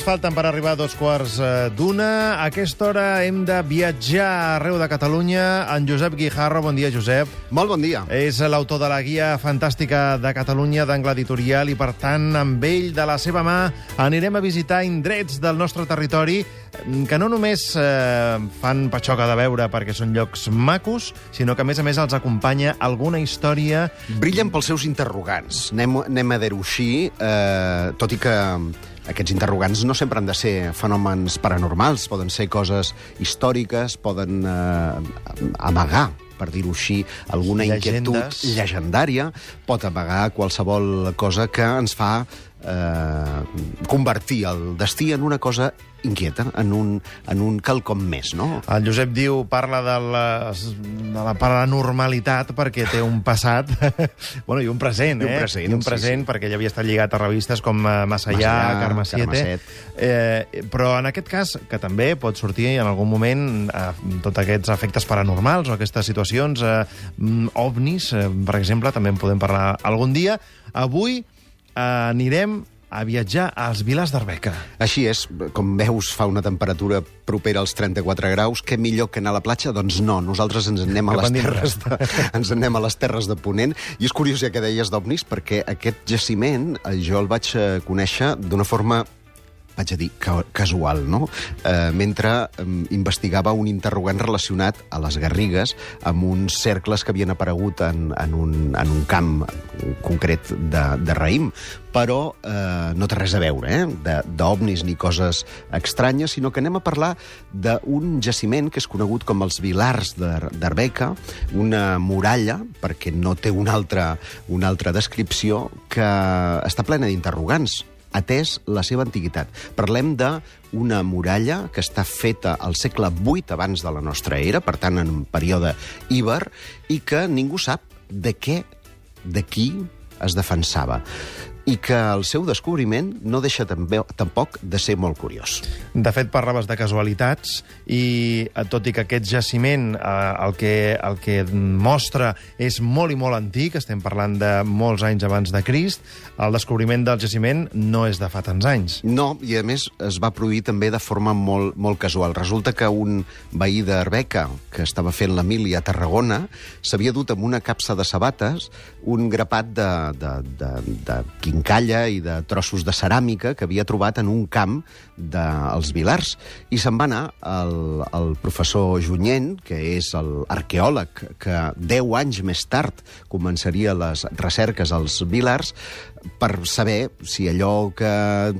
minuts falten per arribar a dos quarts eh, d'una. A aquesta hora hem de viatjar arreu de Catalunya. En Josep Guijarro, bon dia, Josep. Molt bon dia. És l'autor de la guia fantàstica de Catalunya d'angle editorial i, per tant, amb ell, de la seva mà, anirem a visitar indrets del nostre territori mm, que no només eh, fan patxoca de veure perquè són llocs macos, sinó que, a més a més, els acompanya alguna història... Brillen pels seus interrogants. Anem, anem a dir-ho així, eh, tot i que aquests interrogants no sempre han de ser fenòmens paranormals, poden ser coses històriques, poden eh, amagar per dir-ho així, alguna Llegendes. inquietud llegendària, pot amagar qualsevol cosa que ens fa eh, convertir el destí en una cosa inquieta, en un, en un quelcom més, no? El Josep diu, parla de la, de la paranormalitat perquè té un passat, bueno, i un present, I un eh? present, I un sí, present, sí. perquè ell havia estat lligat a revistes com eh, Massa allà, Allà, Carme 7. Eh, però en aquest cas, que també pot sortir en algun moment eh, tots aquests efectes paranormals o aquestes situacions eh, mm, ovnis, eh, per exemple, també en podem parlar algun dia. Avui eh, anirem a viatjar als Vilars d'Arbeca. Així és, com veus, fa una temperatura propera als 34 graus. Què millor que anar a la platja? Doncs no, nosaltres ens en anem a les terres de, ens en anem a les terres de Ponent. I és curiós, ja que deies d'ovnis, perquè aquest jaciment eh, jo el vaig eh, conèixer d'una forma vaig a dir, ca casual, no? Eh, mentre eh, investigava un interrogant relacionat a les Garrigues amb uns cercles que havien aparegut en, en, un, en un camp concret de, de raïm, però eh, no té res a veure, eh? d'ovnis ni coses estranyes, sinó que anem a parlar d'un jaciment que és conegut com els Vilars d'Ar- d'Arbeca, una muralla, perquè no té una altra, una altra descripció, que està plena d'interrogants atès la seva antiguitat. Parlem d'una muralla que està feta al segle VIII abans de la nostra era, per tant, en un període íber, i que ningú sap de què, de qui es defensava i que el seu descobriment no deixa també, tampoc de ser molt curiós. De fet, parlaves de casualitats i, eh, tot i que aquest jaciment eh, el, que, el que mostra és molt i molt antic, estem parlant de molts anys abans de Crist, el descobriment del jaciment no és de fa tants anys. No, i a més es va produir també de forma molt, molt casual. Resulta que un veí d'Arbeca, que estava fent la mili a Tarragona, s'havia dut amb una capsa de sabates un grapat de, de, de, de quincalla i de trossos de ceràmica que havia trobat en un camp dels Vilars. I se'n va anar el, el professor Junyent, que és l'arqueòleg que 10 anys més tard començaria les recerques als Vilars, per saber si allò que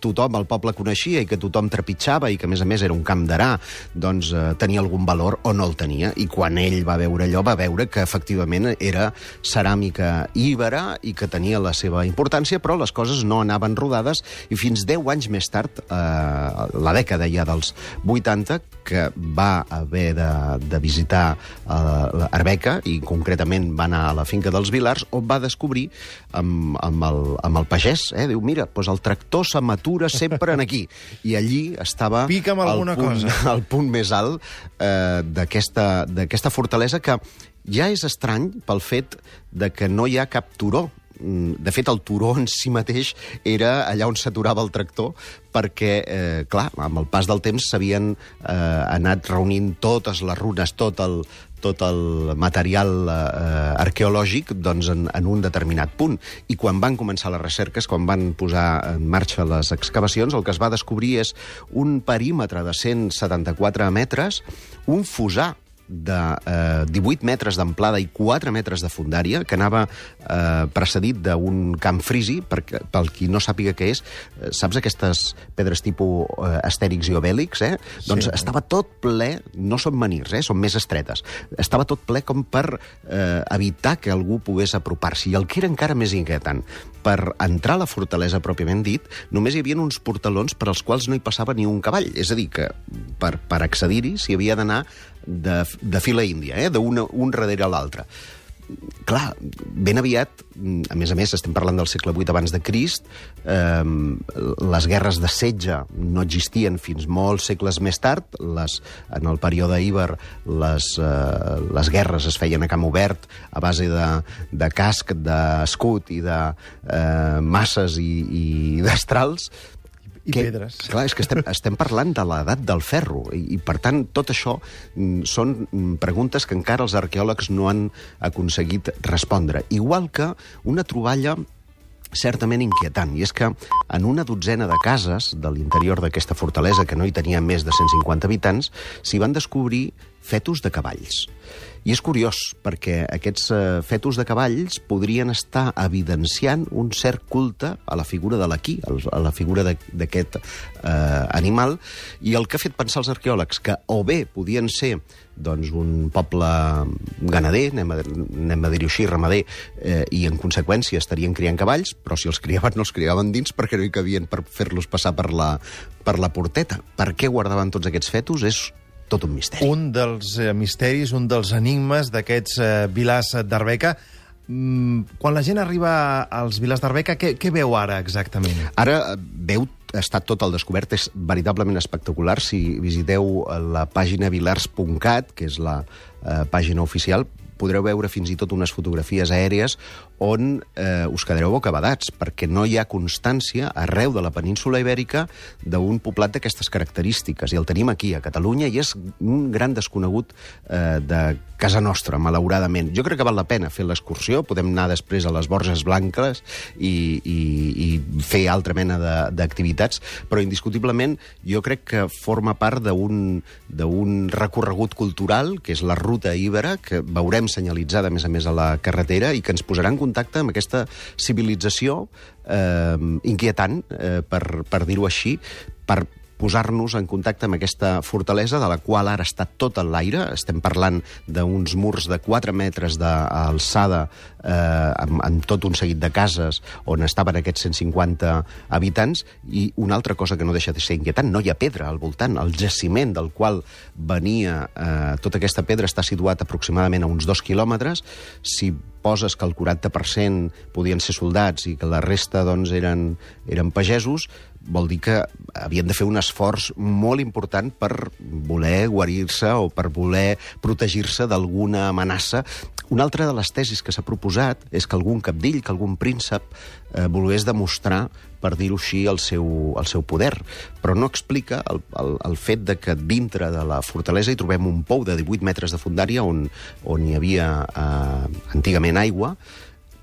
tothom al poble coneixia i que tothom trepitjava i que, a més a més, era un camp d'arà, doncs eh, tenia algun valor o no el tenia. I quan ell va veure allò, va veure que, efectivament, era ceràmica íbera i que tenia la seva importància, però les coses no anaven rodades i fins 10 anys més tard, eh, la dècada ja dels 80, que va haver de, de visitar eh, Arbeca i concretament va anar a la finca dels Vilars on va descobrir amb, amb, el, amb el pagès, eh? diu, mira, doncs el tractor s'amatura sempre en aquí. I allí estava Pica'm alguna el punt, cosa. el punt més alt eh, d'aquesta fortalesa que ja és estrany pel fet de que no hi ha cap turó de fet, el turó en si mateix era allà on s'aturava el tractor perquè, eh, clar, amb el pas del temps s'havien eh, anat reunint totes les runes, tot el, tot el material eh, arqueològic doncs, en, en un determinat punt. I quan van començar les recerques, quan van posar en marxa les excavacions, el que es va descobrir és un perímetre de 174 metres, un fusar de eh, 18 metres d'amplada i 4 metres de fundària, que anava eh, precedit d'un camp frisi, perquè, pel qui no sàpiga què és, eh, saps aquestes pedres tipus eh, astèrics i obèlics, eh? Doncs estava tot ple, no són menirs, eh? són més estretes, estava tot ple com per eh, evitar que algú pogués apropar-s'hi. I el que era encara més inquietant, per entrar a la fortalesa pròpiament dit, només hi havia uns portalons per als quals no hi passava ni un cavall. És a dir, que per, per accedir-hi s'hi havia d'anar de, de fila índia, eh? d'un un darrere l'altre. Clar, ben aviat, a més a més, estem parlant del segle VIII abans de Crist, eh, les guerres de setge no existien fins molts segles més tard, les, en el període íber les, eh, les guerres es feien a camp obert a base de, de casc, d'escut i de eh, masses i, i destrals, I que, pedres. Clar, és que estem, estem parlant de l'edat del ferro, i, i per tant tot això mm, són mm, preguntes que encara els arqueòlegs no han aconseguit respondre. Igual que una troballa certament inquietant, i és que en una dotzena de cases de l'interior d'aquesta fortalesa, que no hi tenia més de 150 habitants, s'hi van descobrir fetus de cavalls. I és curiós, perquè aquests eh, fetus de cavalls podrien estar evidenciant un cert culte a la figura de l'aquí, a la figura d'aquest eh, animal, i el que ha fet pensar els arqueòlegs que o bé podien ser doncs, un poble ganader, anem a, anem a dir-ho així, ramader, eh, i en conseqüència estarien criant cavalls, però si els criaven no els criaven dins perquè no hi cabien per fer-los passar per la, per la porteta. Per què guardaven tots aquests fetus és tot un misteri. Un dels eh, misteris, un dels enigmes d'aquests eh, vilars d'Arbeca. Mm, quan la gent arriba als vilars d'Arbeca, què, què veu ara exactament? Ara eh, veu està tot al descobert, és veritablement espectacular. Si visiteu eh, la pàgina vilars.cat, que és la eh, pàgina oficial, podreu veure fins i tot unes fotografies aèries on eh, us quedareu bocabadats, perquè no hi ha constància arreu de la península ibèrica d'un poblat d'aquestes característiques. I el tenim aquí, a Catalunya, i és un gran desconegut eh, de casa nostra, malauradament. Jo crec que val la pena fer l'excursió, podem anar després a les Borges Blanques i, i, i fer altra mena d'activitats, però indiscutiblement jo crec que forma part d'un recorregut cultural, que és la ruta Ibera, que veurem senyalitzada, a més a més, a la carretera i que ens posarà en contacte amb aquesta civilització eh, inquietant, eh, per, per dir-ho així, per posar-nos en contacte amb aquesta fortalesa, de la qual ara està tot en l'aire. Estem parlant d'uns murs de 4 metres d'alçada eh, amb, amb tot un seguit de cases on estaven aquests 150 habitants i una altra cosa que no deixa de ser inquietant, no hi ha pedra al voltant. El jaciment del qual venia eh, tota aquesta pedra està situat aproximadament a uns dos quilòmetres. Si poses que el 40% podien ser soldats i que la resta doncs, eren, eren pagesos, vol dir que havien de fer un esforç molt important per voler guarir-se o per voler protegir-se d'alguna amenaça. Una altra de les tesis que s'ha proposat és que algun capdill, que algun príncep eh, volgués demostrar per dir-ho així, el seu, el seu poder. Però no explica el, el, el fet de que dintre de la fortalesa hi trobem un pou de 18 metres de fundària on, on hi havia eh, antigament aigua,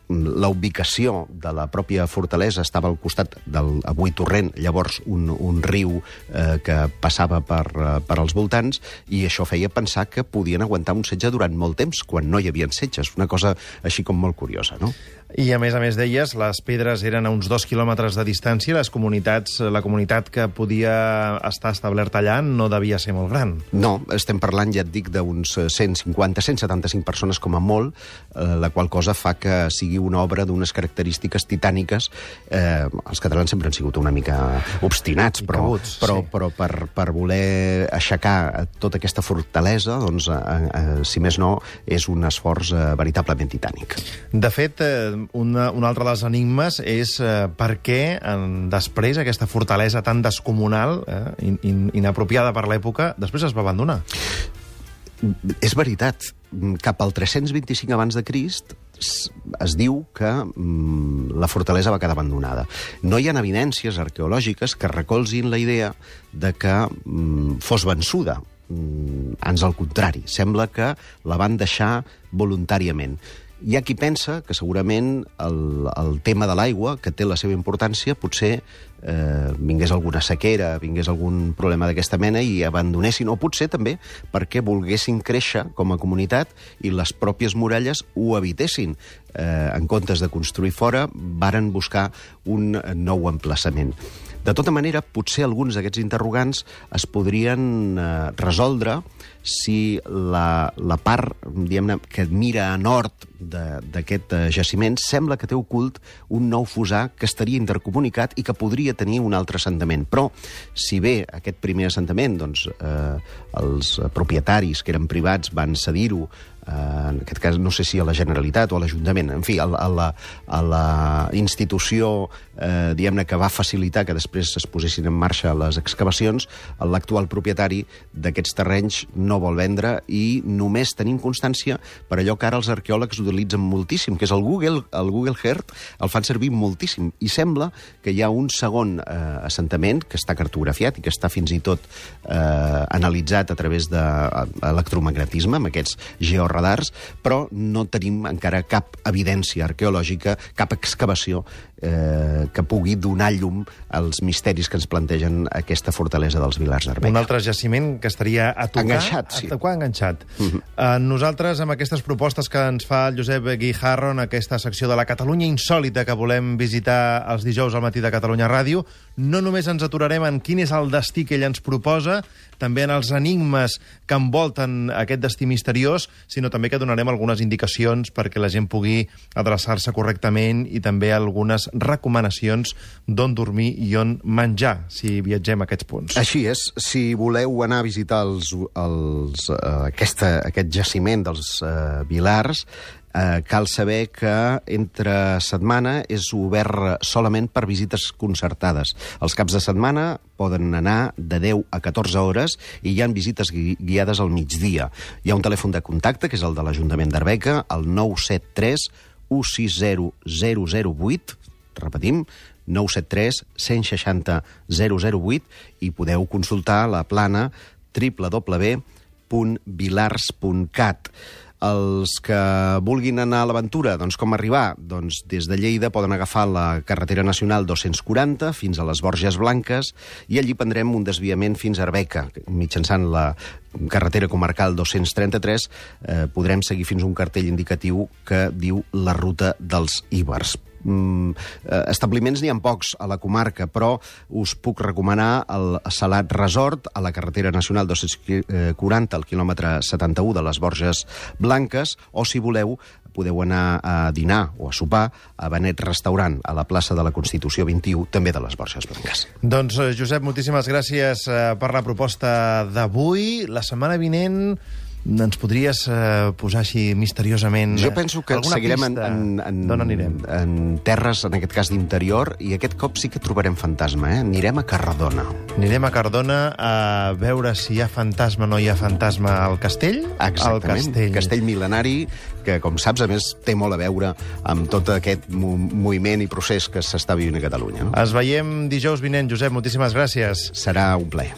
la ubicació de la pròpia fortalesa estava al costat del avui torrent, llavors un, un riu eh, que passava per, eh, per als voltants, i això feia pensar que podien aguantar un setge durant molt temps, quan no hi havia setges. Una cosa així com molt curiosa, no? I, a més a més deies, les pedres eren a uns dos quilòmetres de distància, les comunitats, la comunitat que podia estar establerta allà no devia ser molt gran. No, estem parlant, ja et dic, d'uns 150, 175 persones com a molt, eh, la qual cosa fa que sigui una obra d'unes característiques titàniques. Eh, els catalans sempre han sigut una mica obstinats, però, cabuts, però, sí. però per, per voler aixecar tota aquesta fortalesa, doncs, eh, eh, si més no, és un esforç eh, veritablement titànic. De fet, eh, una, un altre dels enigmes és eh, per què en, després aquesta fortalesa tan descomunal, eh, in, in, inapropiada per l'època, després es va abandonar. És veritat. Cap al 325 abans de Crist es diu que mm, la fortalesa va quedar abandonada. No hi ha evidències arqueològiques que recolzin la idea de que mm, fos vençuda. Mm, ans al contrari, sembla que la van deixar voluntàriament. Hi ha qui pensa que segurament el, el tema de l'aigua, que té la seva importància, potser eh, vingués alguna sequera, vingués algun problema d'aquesta mena i abandonessin, o potser també perquè volguessin créixer com a comunitat i les pròpies muralles ho evitessin. Eh, en comptes de construir fora, varen buscar un nou emplaçament. De tota manera, potser alguns d'aquests interrogants es podrien eh, resoldre si la, la part que mira a nord d'aquest eh, jaciment sembla que té ocult un nou fusar que estaria intercomunicat i que podria tenir un altre assentament. Però, si bé aquest primer assentament, doncs, eh, els propietaris, que eren privats, van cedir-ho eh, en aquest cas no sé si a la Generalitat o a l'Ajuntament, en fi, a, la- a, la, a la institució eh, diguem-ne que va facilitar que després es posessin en marxa les excavacions, l'actual propietari d'aquests terrenys no vol vendre i només tenim constància per allò que ara els arqueòlegs utilitzen moltíssim, que és el Google, el Google Earth, el fan servir moltíssim. I sembla que hi ha un segon eh, assentament que està cartografiat i que està fins i tot eh, analitzat a través d'electromagnetisme, amb aquests georradars, però no tenim encara cap evidència arqueològica, cap excavació eh, que pugui donar llum als misteris que ens plantegen aquesta fortalesa dels Vilars d'Arbeca. Un altre jaciment que estaria a tocar... Enganxat, sí. A tocar enganxat. -huh. uh, nosaltres, amb aquestes propostes que ens fa el Josep Guijarro en aquesta secció de la Catalunya insòlita que volem visitar els dijous al matí de Catalunya Ràdio, no només ens aturarem en quin és el destí que ell ens proposa, també en els enigmes que envolten aquest destí misteriós, sinó també que donarem algunes indicacions perquè la gent pugui adreçar-se correctament i també algunes recomanacions d'on dormir i on menjar, si viatgem a aquests punts. Així és. Si voleu anar a visitar els, els, uh, aquesta, aquest jaciment dels uh, Vilars, eh, cal saber que entre setmana és obert solament per visites concertades. Els caps de setmana poden anar de 10 a 14 hores i hi han visites gui guiades al migdia. Hi ha un telèfon de contacte, que és el de l'Ajuntament d'Arbeca, el 973 160 008, repetim, 973 160 008 i podeu consultar la plana www.vilars.cat. Els que vulguin anar a l'aventura, doncs com arribar? Doncs des de Lleida poden agafar la carretera nacional 240 fins a les Borges Blanques i allí prendrem un desviament fins a Arbeca. Mitjançant la carretera comarcal 233 eh, podrem seguir fins a un cartell indicatiu que diu la ruta dels Ibers mm, eh, establiments n'hi ha pocs a la comarca, però us puc recomanar el Salat Resort a la carretera nacional 240, al quilòmetre 71 de les Borges Blanques, o si voleu podeu anar a dinar o a sopar a Benet Restaurant, a la plaça de la Constitució 21, també de les Borges Blanques. Doncs, eh, Josep, moltíssimes gràcies eh, per la proposta d'avui. La setmana vinent ens podries eh, posar així misteriosament... Jo penso que seguirem en, pista en, en, d'on anirem. en terres, en aquest cas d'interior, i aquest cop sí que trobarem fantasma, eh? Anirem a Carradona. Anirem a Cardona a veure si hi ha fantasma o no hi ha fantasma al castell. Al Exactament. castell. castell mil·lenari, que, com saps, a més, té molt a veure amb tot aquest mo moviment i procés que s'està vivint a Catalunya. No? Ens veiem dijous vinent, Josep. Moltíssimes gràcies. Serà un plaer.